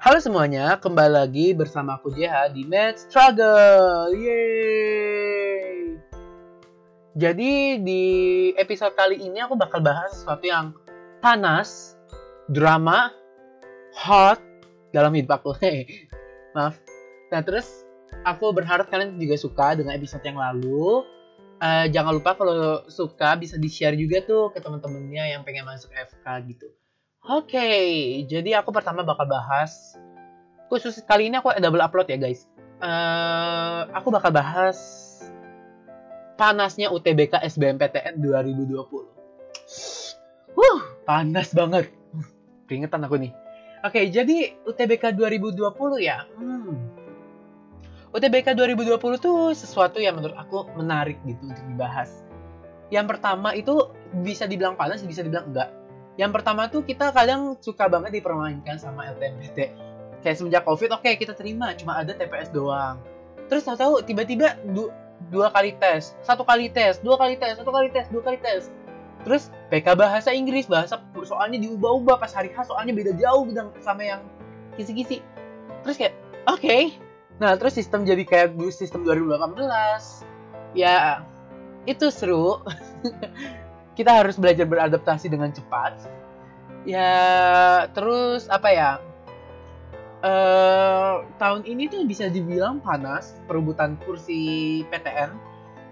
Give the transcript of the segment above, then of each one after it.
Halo semuanya, kembali lagi bersama aku JH di Math Struggle. Yeay! Jadi di episode kali ini aku bakal bahas sesuatu yang panas, drama, hot dalam hidup aku. Maaf. Nah terus aku berharap kalian juga suka dengan episode yang lalu. Eh, jangan lupa kalau suka bisa di-share juga tuh ke teman-temannya yang pengen masuk FK gitu. Oke, jadi aku pertama bakal bahas khusus kali ini aku double upload ya guys. Eh, aku bakal bahas panasnya UTBK SBMPTN 2020. Wuh, panas banget. Keringetan aku nih. Oke, jadi UTBK 2020 ya. Hmm. UTBK 2020 tuh sesuatu yang menurut aku menarik gitu untuk dibahas. Yang pertama itu bisa dibilang panas, bisa dibilang enggak. Yang pertama tuh kita kadang suka banget dipermainkan sama LTMPT. Kayak semenjak COVID, oke kita terima, cuma ada TPS doang. Terus tahu-tahu tiba-tiba du- dua kali tes, satu kali tes, dua kali tes, satu kali tes, dua kali tes. Terus PK bahasa Inggris, bahasa soalnya diubah-ubah pas hari H soalnya beda jauh sama yang kisi-kisi. Terus kayak, oke, Nah, terus sistem jadi kayak sistem 2018. Ya, itu seru. Kita harus belajar beradaptasi dengan cepat. Ya, terus apa ya? Eh, tahun ini tuh bisa dibilang panas perebutan kursi PTN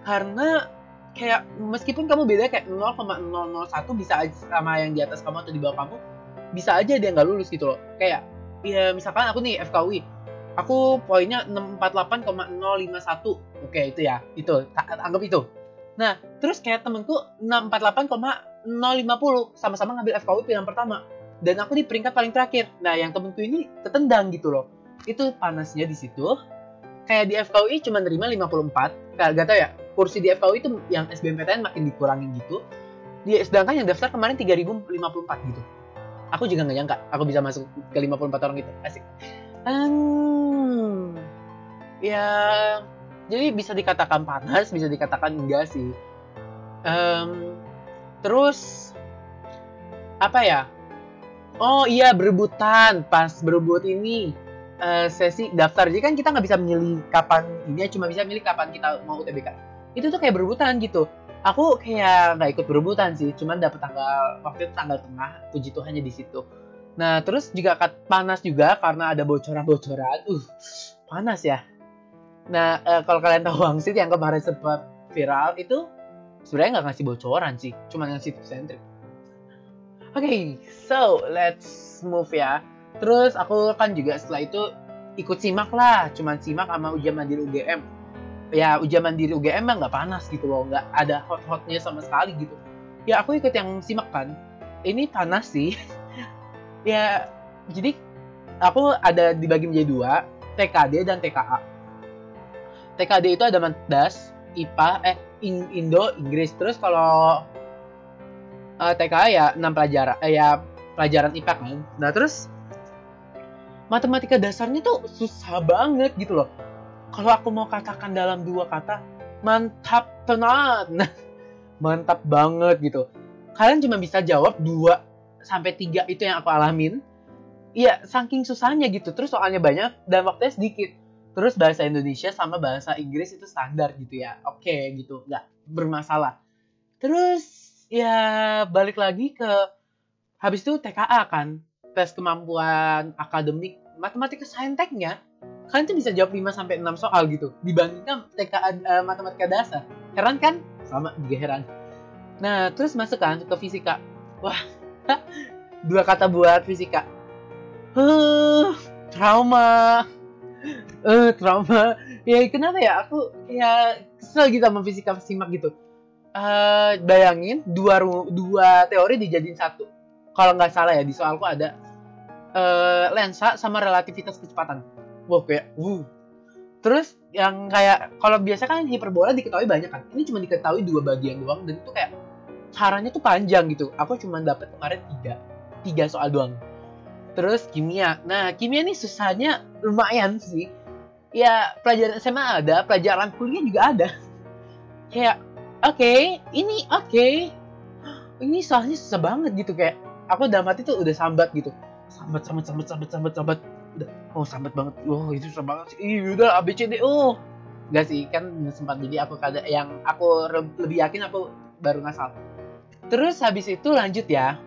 karena kayak meskipun kamu beda kayak 0,001 bisa aja sama yang di atas kamu atau di bawah kamu bisa aja dia nggak lulus gitu loh kayak ya misalkan aku nih FKUI aku poinnya 648,051 oke itu ya itu anggap itu nah terus kayak temenku 648,050 sama-sama ngambil FKUI pilihan pertama. Dan aku di peringkat paling terakhir. Nah yang temenku ini ketendang gitu loh. Itu panasnya di situ. Kayak di FKUI cuma nerima 54 kayak gak tau ya kursi di FKUI itu yang SBMPTN makin dikurangin gitu. Di sedangkan yang daftar kemarin 3054 gitu. Aku juga nggak nyangka aku bisa masuk ke 54 orang itu. Asik. Hmm, ya, jadi bisa dikatakan panas, bisa dikatakan enggak sih. Em, terus apa ya? Oh iya berebutan pas berebut ini eh, sesi daftar. Jadi kan kita nggak bisa milih kapan ini, cuma bisa milih kapan kita mau UTBK. Itu tuh kayak berebutan gitu. Aku kayak nggak ikut berebutan sih, cuman dapet tanggal waktu itu tanggal tengah. Puji Tuhannya di situ. Nah, terus juga panas juga karena ada bocoran-bocoran. Uh, panas ya. Nah, eh, kalau kalian tahu Wangsit yang kemarin sempat viral itu sebenarnya nggak ngasih bocoran sih, cuma ngasih tips and trick. Oke, so let's move ya. Terus aku kan juga setelah itu ikut simak lah, cuman simak sama ujian mandiri UGM. Ya ujian mandiri UGM mah nggak panas gitu loh, nggak ada hot-hotnya sama sekali gitu. Ya aku ikut yang simak kan. Ini panas sih, ya jadi aku ada dibagi menjadi dua TKD dan TKA TKD itu ada Mandas IPA eh In- Indo Inggris. Terus kalau eh, TKA ya 6 pelajaran eh ya pelajaran IPA kan. Nah terus matematika dasarnya tuh susah banget gitu loh. Kalau aku mau katakan dalam dua kata mantap tenan. Mantap banget gitu. Kalian cuma bisa jawab dua sampai tiga itu yang aku alamin. Iya, saking susahnya gitu. Terus soalnya banyak dan waktunya sedikit. Terus bahasa Indonesia sama bahasa Inggris itu standar gitu ya. Oke gitu, nggak bermasalah. Terus ya balik lagi ke habis itu TKA kan, tes kemampuan akademik matematika sainteknya kalian tuh bisa jawab 5 sampai 6 soal gitu dibandingkan TKA eh, matematika dasar. Heran kan? Sama juga heran. Nah, terus masuk kan ke fisika. Wah, dua kata buat fisika. Huh, trauma. Eh, trauma. Ya kenapa ya? Aku kayak kesel gitu sama fisika simak gitu. Eh, bayangin dua dua teori dijadiin satu. Kalau nggak salah ya di soalku ada eh, lensa sama relativitas kecepatan. Wow kayak, wuh. Terus yang kayak kalau biasa kan hiperbola diketahui banyak kan. Ini cuma diketahui dua bagian doang dan itu kayak caranya tuh panjang gitu. Aku cuma dapet kemarin tiga, tiga soal doang. Terus kimia. Nah, kimia nih susahnya lumayan sih. Ya, pelajaran SMA ada, pelajaran kuliah juga ada. Kayak, oke, ini oke. Ini soalnya susah banget gitu kayak. Aku dalam hati tuh udah sambat gitu. Sambat, sambat, sambat, sambat, sambat, sambat. udah oh sambat banget oh itu susah banget sih Ih, udah ABCD oh Gak sih kan sempat jadi aku kada yang aku lebih yakin aku baru ngasal terus habis itu lanjut ya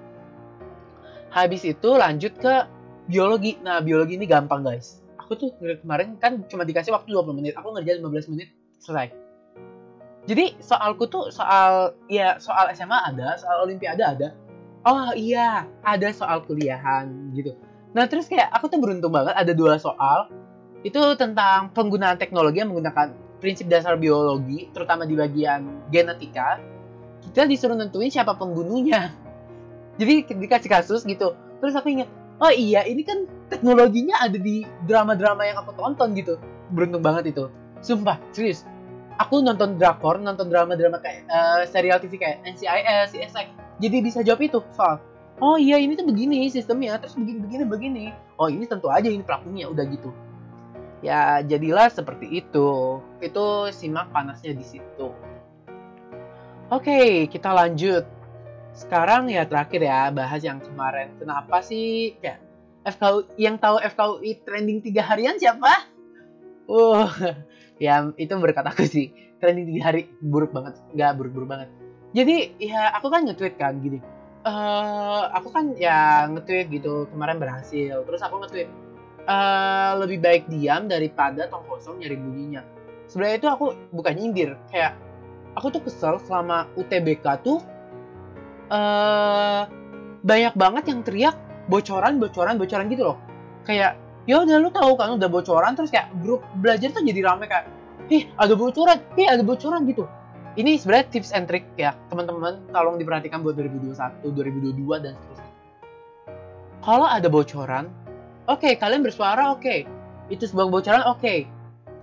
habis itu lanjut ke biologi nah biologi ini gampang guys aku tuh kemarin kan cuma dikasih waktu 20 menit aku ngerjain 15 menit selesai. Jadi soalku tuh soal ya soal SMA ada soal olimpiade ada. Oh iya ada soal kuliahan gitu. Nah terus kayak aku tuh beruntung banget ada dua soal. Itu tentang penggunaan teknologi yang menggunakan prinsip dasar biologi terutama di bagian genetika. Kita disuruh nentuin siapa pembunuhnya jadi dikasih kasus gitu. Terus aku ingat oh iya ini kan teknologinya ada di drama-drama yang aku tonton gitu. Beruntung banget itu. Sumpah serius. Aku nonton drakor nonton drama-drama kayak eh, serial TV kayak NCIS CSI jadi bisa jawab itu soal oh iya ini tuh begini sistemnya terus begini begini begini. Oh ini tentu aja ini pelakunya udah gitu. Ya jadilah seperti itu. Itu simak panasnya di situ. Oke kita lanjut. Sekarang ya terakhir ya bahas yang kemarin. Kenapa sih? Kayak FKU yang tahu FKUI trending tiga harian siapa? Uh, ya itu berkat aku sih. Trending tiga hari buruk banget. Nggak buruk-buruk banget. Jadi ya aku kan nge-tweet kan gini. Eh aku kan ya nge-tweet gitu kemarin berhasil. Terus aku nge-tweet eh lebih baik diam daripada tong kosong nyari bunyinya. Sebenarnya itu aku bukan nyindir. Kayak aku tuh kesel selama UTBK tuh eh banyak banget yang teriak bocoran bocoran bocoran gitu loh. Kayak ya udah lu tahu kan udah bocoran terus kayak grup belajar tuh jadi rame kayak ih ada bocoran ih ada bocoran gitu. Ini sebenarnya tips and trick ya teman-teman tolong diperhatikan buat 2021 2022 dan seterusnya. Kalau ada bocoran oke kalian bersuara oke. Itu sebuah bocoran oke.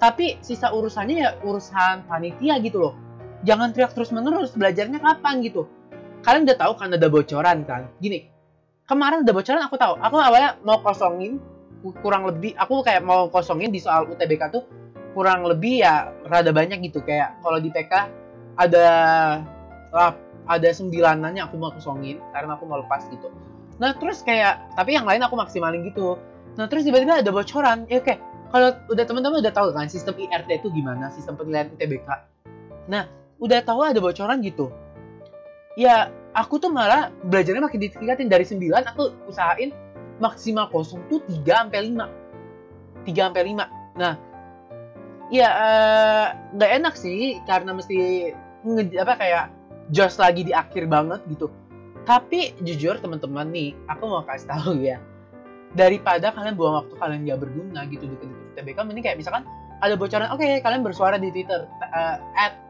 Tapi sisa urusannya ya urusan panitia gitu loh. Jangan teriak terus menerus belajarnya kapan gitu. Kalian udah tahu kan ada bocoran kan? Gini kemarin ada bocoran aku tahu. Aku awalnya mau kosongin kurang lebih aku kayak mau kosongin di soal UTBK tuh kurang lebih ya rada banyak gitu. Kayak kalau di PK ada lap, ada sembilanannya aku mau kosongin karena aku mau lepas gitu. Nah terus kayak tapi yang lain aku maksimalin gitu. Nah terus tiba-tiba ada bocoran ya oke kalau udah teman-teman udah tahu kan sistem IRT itu gimana sistem penilaian UTBK nah udah tahu ada bocoran gitu ya aku tuh malah belajarnya makin ditingkatin dari 9 aku usahain maksimal kosong tuh 3 sampai 5. 3 sampai 5. Nah, ya eh, nggak enak sih karena mesti nge, apa kayak jos lagi di akhir banget gitu. Tapi jujur teman-teman nih, aku mau kasih tahu ya. Daripada kalian buang waktu kalian nggak berguna gitu di TBK, mending kayak misalkan ada bocoran, oke kalian bersuara di Twitter uh,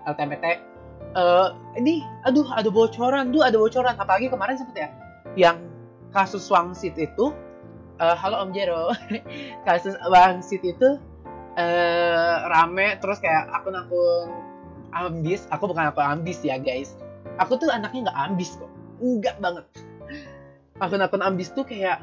@ltmt eh ini aduh ada bocoran. Tuh ada bocoran. Apalagi kemarin sempet ya yang kasus Wangsit itu eh, halo Om Jero. Kasus Wangsit itu eh rame terus kayak akun-akun ambis. Aku bukan akun ambis ya guys. Aku tuh anaknya nggak ambis kok. Enggak banget. Akun-akun ambis tuh kayak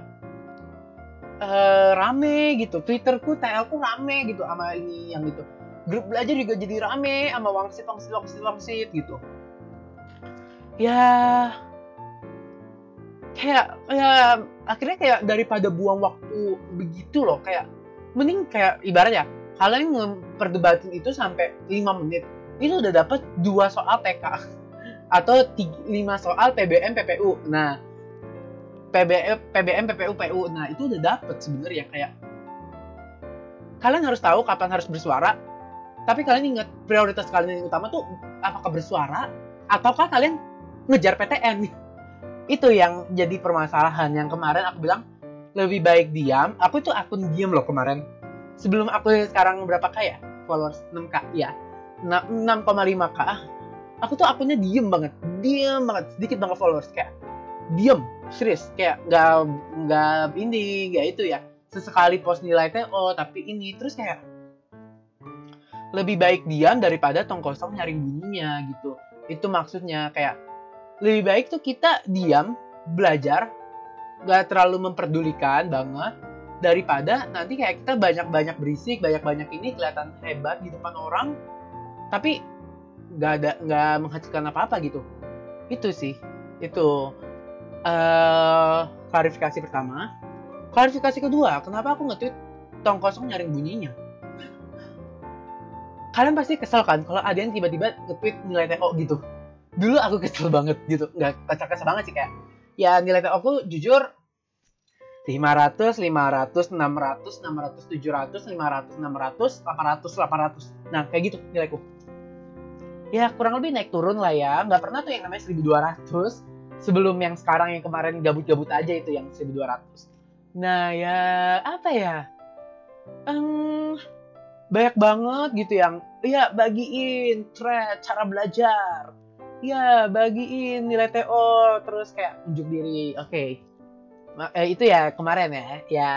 eh rame gitu. Twitterku TL ku rame gitu sama ini yang gitu grup belajar juga jadi rame sama wangsit wangsit wangsit wangsit gitu. Ya kayak ya akhirnya kayak daripada buang waktu begitu loh kayak mending kayak ibarat ya kalian memperdebatin itu sampai 5 menit itu udah dapat dua soal TK atau 5 soal PBM PPU nah PBM PBM PPU PU nah itu udah dapet sebenarnya kayak kalian harus tahu kapan harus bersuara tapi kalian ingat prioritas kalian yang utama tuh apakah bersuara ataukah kalian ngejar PTN itu yang jadi permasalahan. Yang kemarin aku bilang lebih baik diam. Aku itu akun diam loh kemarin. Sebelum aku sekarang berapa k ya? Followers 6k ya 6,5k aku tuh akunnya diem banget. Diem banget. Sedikit banget followers kayak diem serius. Kayak nggak nggak ini nggak itu ya. Sesekali post nilai oh tapi ini. Terus kayak lebih baik diam daripada tong kosong nyari bunyinya gitu. Itu maksudnya kayak lebih baik tuh kita diam belajar gak terlalu memperdulikan banget daripada nanti kayak kita banyak-banyak berisik banyak-banyak ini kelihatan hebat di depan orang tapi nggak ada nggak menghasilkan apa-apa gitu. Itu sih. Itu. Uh, klarifikasi pertama. Klarifikasi kedua kenapa aku nge-tweet tong kosong nyaring bunyinya kalian pasti kesel kan kalau ada yang tiba-tiba nge-tweet nilai TO gitu dulu aku kesel banget gitu nggak kesel-kesel banget sih kayak ya nilai TO aku jujur 500, 500, 600, 600, 700, 500, 600, 800, 800. Nah, kayak gitu nilaiku. Ya, kurang lebih naik turun lah ya. Nggak pernah tuh yang namanya 1200. Sebelum yang sekarang yang kemarin gabut-gabut aja itu yang 1200. Nah, ya apa ya? Um, banyak banget gitu yang ya bagiin thread cara belajar. Ya, bagiin nilai TO terus kayak unjuk diri. Oke, okay eh, itu ya kemarin ya ya.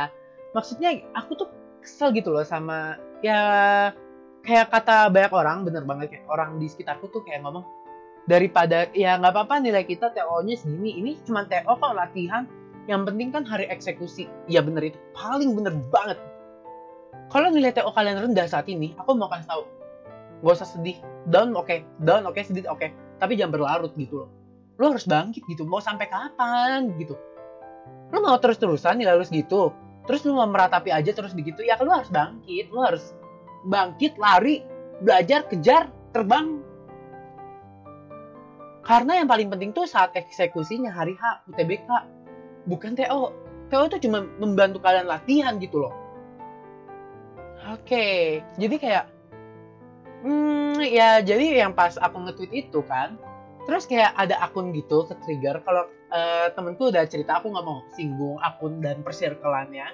Maksudnya aku tuh kesel gitu loh sama ya kayak kata banyak orang bener banget kayak orang di sekitarku tuh kayak ngomong daripada ya nggak apa-apa nilai kita TO-nya segini ini cuma TO kok latihan yang penting kan hari eksekusi. Ya bener itu. Paling bener banget kalau nilai TO kalian rendah saat ini aku mau kasih tahu gak usah sedih. Down oke. Okay. down oke. Okay, sedih oke. Okay. tapi jangan berlarut gitu loh. Lo harus bangkit gitu. Mau sampai kapan gitu. Lu mau terus-terusan nilai lu segitu terus lu mau meratapi aja terus begitu ya lu harus bangkit. Lu harus bangkit lari belajar kejar terbang. Karena yang paling penting tuh saat eksekusinya hari H UTBK bukan TO TO itu cuma membantu kalian latihan gitu loh oke jadi kayak hmm ya jadi yang pas aku nge-tweet itu kan terus kayak ada akun gitu ke trigger kalau uh, temenku udah cerita aku nggak mau singgung akun dan persirkelannya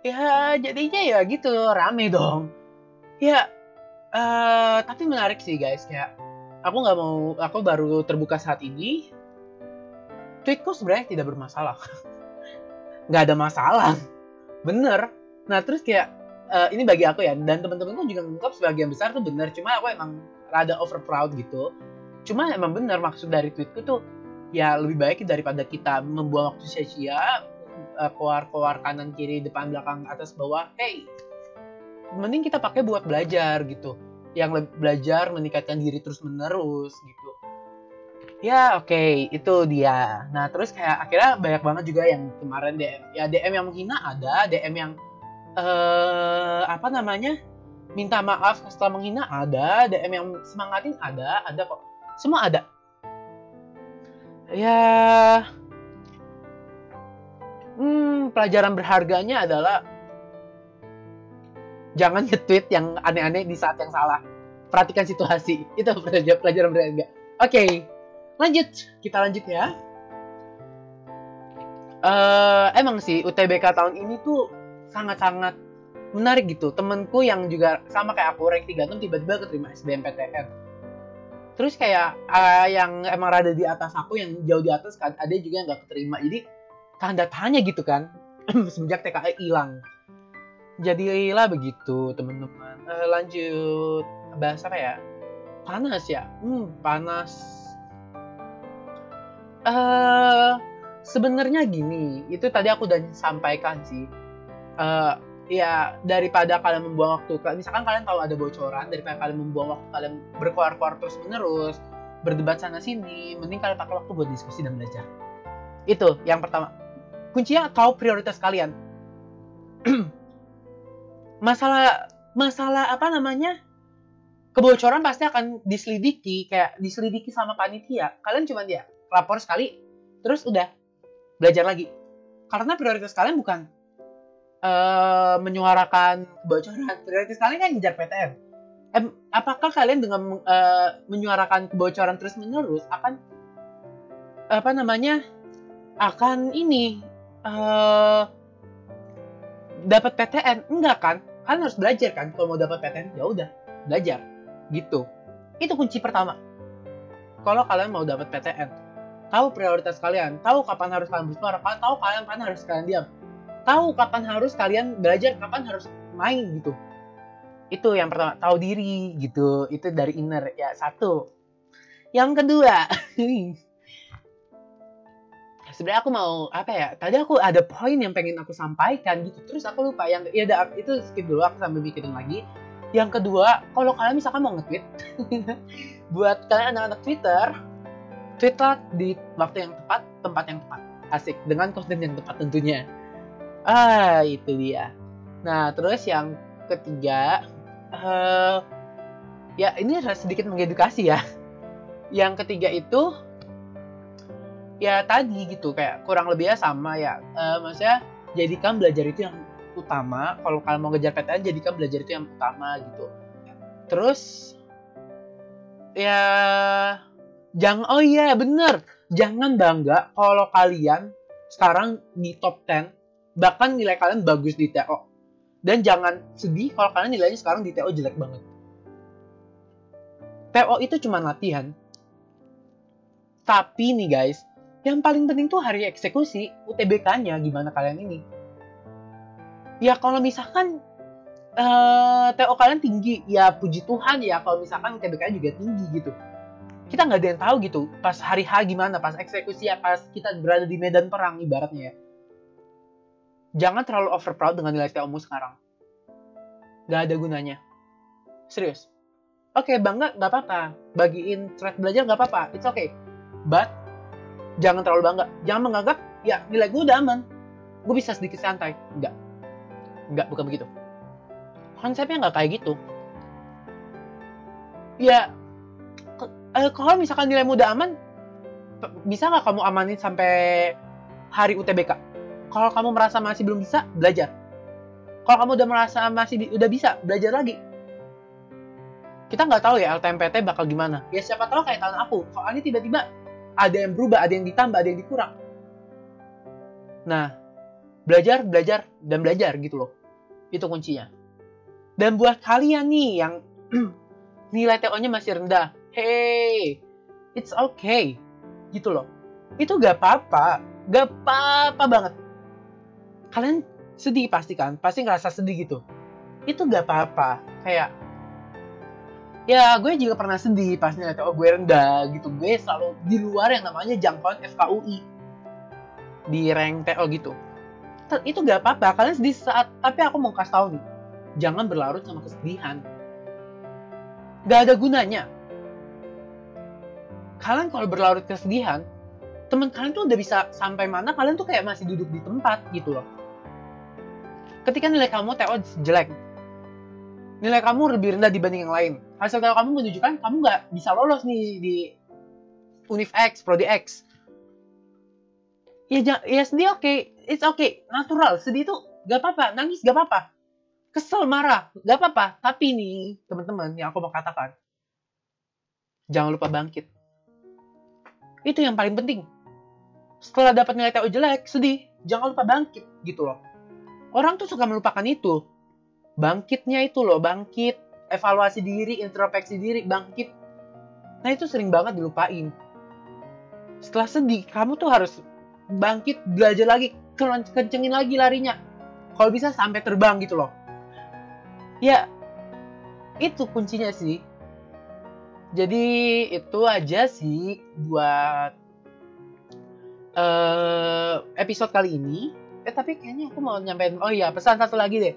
ya jadinya ya gitu rame dong. Ya uh, tapi menarik sih guys kayak aku nggak mau aku baru terbuka saat ini tweetku sebenarnya tidak bermasalah. Nggak ada masalah bener. Nah terus kayak uh, ini bagi aku ya dan teman-temanku juga menganggap sebagian besar tuh bener cuma aku emang rada over proud gitu. Cuma emang bener maksud dari tweetku tuh ya lebih baik daripada kita membuang waktu sia-sia uh, keluar-keluar kanan kiri depan belakang atas bawah. Hey mending kita pakai buat belajar gitu. Yang belajar meningkatkan diri terus menerus gitu. Ya oke okay, itu dia. Nah terus kayak akhirnya banyak banget juga yang kemarin DM ya DM yang menghina ada DM yang uh, apa namanya minta maaf setelah menghina ada DM yang semangatin ada ada kok semua ada ya hmm, pelajaran berharganya adalah jangan nge-tweet yang aneh-aneh di saat yang salah. Perhatikan situasi. Itu pelajaran berharga. Oke, okay, lanjut. Kita lanjut ya. Uh, emang sih UTBK tahun ini tuh sangat-sangat menarik gitu. Temenku yang juga sama kayak aku rank 36 tiba-tiba keterima SBMPTN terus kayak uh, yang emang rada di atas aku yang jauh di atas kan ada juga yang nggak keterima. Jadi tanda tanya gitu kan semenjak TKI hilang. Jadi lah begitu teman-teman. Uh, lanjut. Bahas apa ya? Panas ya? Hmm panas. Uh, sebenarnya gini itu tadi aku udah sampaikan sih uh, ya daripada kalian membuang waktu misalkan kalian tahu ada bocoran daripada kalian membuang waktu kalian berkuar-kuar terus menerus berdebat sana sini mending kalian pakai waktu buat diskusi dan belajar. Itu yang pertama. Kuncinya tahu prioritas kalian. Masalah masalah apa namanya? Kebocoran pasti akan diselidiki kayak diselidiki sama panitia. Kalian cuma dia lapor sekali terus udah belajar lagi. Karena prioritas kalian bukan uh, menyuarakan kebocoran. Prioritas kalian kan ngejar PTN eh, apakah kalian dengan uh, menyuarakan kebocoran terus menerus akan apa namanya akan ini uh, dapat PTN enggak kan? Kalian harus belajar kan kalau mau dapat PTN ya udah belajar. Gitu. Itu kunci pertama. Kalau kalian mau dapat PTN tahu prioritas kalian tahu kapan harus kalian bersuara tahu kalian kapan harus kalian diam tahu kapan harus kalian belajar kapan harus main gitu. Itu yang pertama tahu diri gitu. Itu dari inner ya satu. Yang kedua sebenarnya aku mau apa ya tadi aku ada poin yang pengen aku sampaikan gitu. Terus aku lupa yang ya ada itu skip dulu aku sambil mikirin lagi. Yang kedua kalau kalian misalkan mau nge-tweet buat kalian anak-anak Twitter tweetlah di waktu yang tepat tempat yang tepat. Asik dengan konten yang tepat tentunya Ah, itu dia. Nah, terus yang ketiga, uh, ya ini sedikit mengedukasi ya. Yang ketiga itu, ya tadi gitu kayak kurang lebihnya sama ya. Uh, maksudnya jadikan belajar itu yang utama. Kalau kalian mau ngejar PTN, jadikan belajar itu yang utama gitu. Terus, ya jangan oh iya bener jangan bangga kalau kalian sekarang di top 10 bahkan nilai kalian bagus di TO dan jangan sedih kalau kalian nilainya sekarang di TO jelek banget. TO itu cuma latihan. Tapi nih guys yang paling penting tuh hari eksekusi UTBK-nya gimana kalian ini. Ya kalau misalkan uh, eh, TO kalian tinggi ya puji Tuhan ya kalau misalkan UTBK-nya juga tinggi gitu. Kita nggak ada yang tahu gitu pas hari H gimana pas eksekusi ya pas kita berada di medan perang ibaratnya ya jangan terlalu over proud dengan nilai TOmu sekarang. Nggak ada gunanya. Serius. Oke okay, bangga nggak apa-apa. Bagiin thread belajar nggak apa-apa. It's okay. But jangan terlalu bangga. Jangan menganggap ya nilai gue udah aman. Gue bisa sedikit santai. Nggak nggak bukan begitu. Konsepnya nggak kayak gitu. Ya eh, kalau misalkan nilai muda aman, bisa nggak kamu amanin sampai hari UTBK? Kalau kamu merasa masih belum bisa, belajar. Kalau kamu udah merasa masih udah bisa, belajar lagi. Kita nggak tahu ya LTMPT bakal gimana. Ya siapa tahu kayak tahun aku, soalnya tiba-tiba ada yang berubah, ada yang ditambah, ada yang dikurang. Nah, belajar, belajar, dan belajar gitu loh. Itu kuncinya. Dan buat kalian nih yang nilai TO-nya masih rendah, hey, it's okay. Gitu loh. Itu gak apa-apa. Gak apa-apa banget. Kalian sedih pasti kan? Pasti ngerasa sedih gitu. Itu gak apa-apa. Kayak, ya gue juga pernah sedih pas nilai TO gue rendah gitu. Gue selalu di luar yang namanya jangkauan FKUI. Di rank TO gitu. Itu gak apa-apa. Kalian sedih saat, tapi aku mau kasih tau nih. Jangan berlarut sama kesedihan. Gak ada gunanya kalian kalau berlarut kesedihan, teman kalian tuh udah bisa sampai mana kalian tuh kayak masih duduk di tempat gitu loh. Ketika nilai kamu TO jelek, nilai kamu lebih rendah dibanding yang lain. Hasil TO kamu menunjukkan kamu nggak bisa lolos nih di Univ X, Prodi X. Ya, ya sedih oke, okay. it's okay, natural. Sedih itu gak apa-apa, nangis gak apa-apa. Kesel, marah, gak apa-apa. Tapi nih, teman-teman, yang aku mau katakan, jangan lupa bangkit itu yang paling penting. Setelah dapat nilai TO jelek, sedih, jangan lupa bangkit gitu loh. Orang tuh suka melupakan itu. Bangkitnya itu loh, bangkit, evaluasi diri, introspeksi diri, bangkit. Nah itu sering banget dilupain. Setelah sedih, kamu tuh harus bangkit, belajar lagi, kencengin lagi larinya. Kalau bisa sampai terbang gitu loh. Ya, itu kuncinya sih jadi itu aja sih buat uh, episode kali ini. Eh tapi kayaknya aku mau nyampein oh iya pesan satu lagi deh.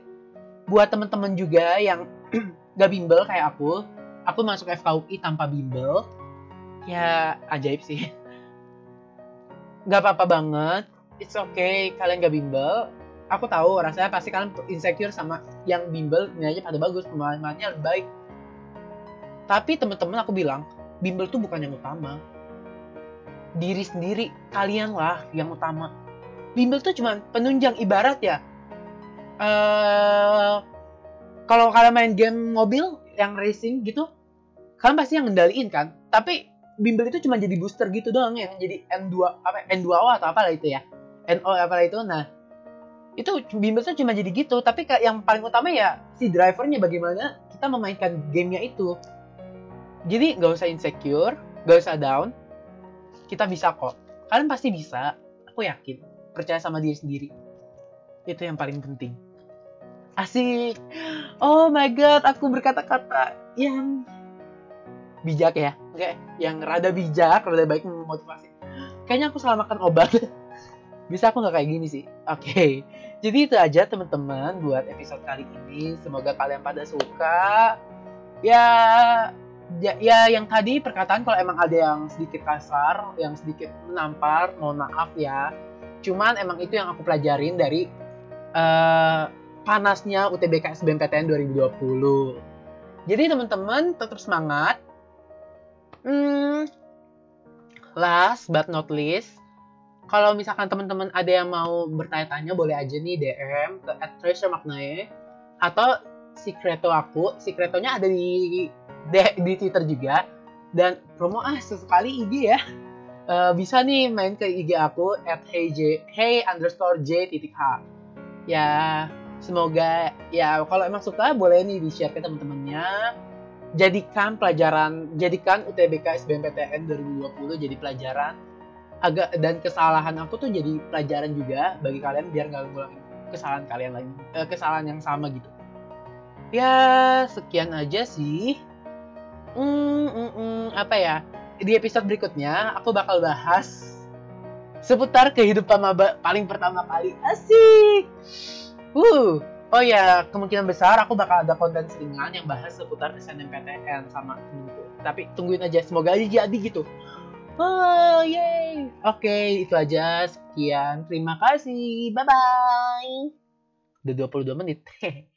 Buat temen-temen juga yang gak bimbel kayak aku, aku masuk FKUI tanpa bimbel. Ya ajaib sih. Gak apa-apa banget. It's okay kalian gak bimbel. Aku tahu rasanya pasti kalian insecure sama yang bimbel nilainya pada bagus, pemahamannya lebih baik tapi teman-teman aku bilang, bimbel tuh bukan yang utama. Diri sendiri, kalianlah yang utama. Bimbel tuh cuma penunjang ibarat ya. Uh, kalau kalian main game mobil yang racing gitu, kalian pasti yang ngendaliin kan. Tapi bimbel itu cuma jadi booster gitu doang yang jadi N2 apa N2 atau apa lah itu ya. NO apa itu. Nah, itu bimbel tuh cuma jadi gitu, tapi yang paling utama ya si drivernya bagaimana kita memainkan gamenya itu jadi gak usah insecure, gak usah down. Kita bisa kok. Kalian pasti bisa. Aku yakin. Percaya sama diri sendiri. Itu yang paling penting. Asik. Oh my god, aku berkata-kata yang bijak ya. Oke, yang rada bijak, rada baik memotivasi. Kayaknya aku salah makan obat. Bisa aku nggak kayak gini sih. Oke. Okay. Jadi itu aja teman-teman buat episode kali ini. Semoga kalian pada suka. Ya, ya, ya yang tadi perkataan kalau emang ada yang sedikit kasar, yang sedikit menampar, mohon maaf ya. Cuman emang itu yang aku pelajarin dari uh, panasnya UTBK SBMPTN 2020. Jadi teman-teman tetap semangat. Hmm, last but not least, kalau misalkan teman-teman ada yang mau bertanya-tanya boleh aja nih DM ke @treasuremaknae atau secreto aku, secretonya ada di di, di Twitter juga dan promo ah sesekali IG ya. Uh, bisa nih main ke IG aku at heyj hey underscore j titik h. Ya semoga ya kalau emang suka boleh nih di share ke teman-temannya. Jadikan pelajaran jadikan UTBK SBMPTN 2020 jadi pelajaran. Agak dan kesalahan aku tuh jadi pelajaran juga bagi kalian biar nggak ngulangin kesalahan kalian lagi eh, kesalahan yang sama gitu. Ya sekian aja sih. Hmm, hmm, hmm, apa ya di episode berikutnya aku bakal bahas seputar kehidupan maba paling pertama kali asik uh oh ya kemungkinan besar aku bakal ada konten seringan yang bahas seputar SNMPTN sama temenku tapi tungguin aja semoga aja jadi gitu Oh, yay. Oke, okay, itu aja. Sekian. Terima kasih. Bye-bye. Udah 22 menit.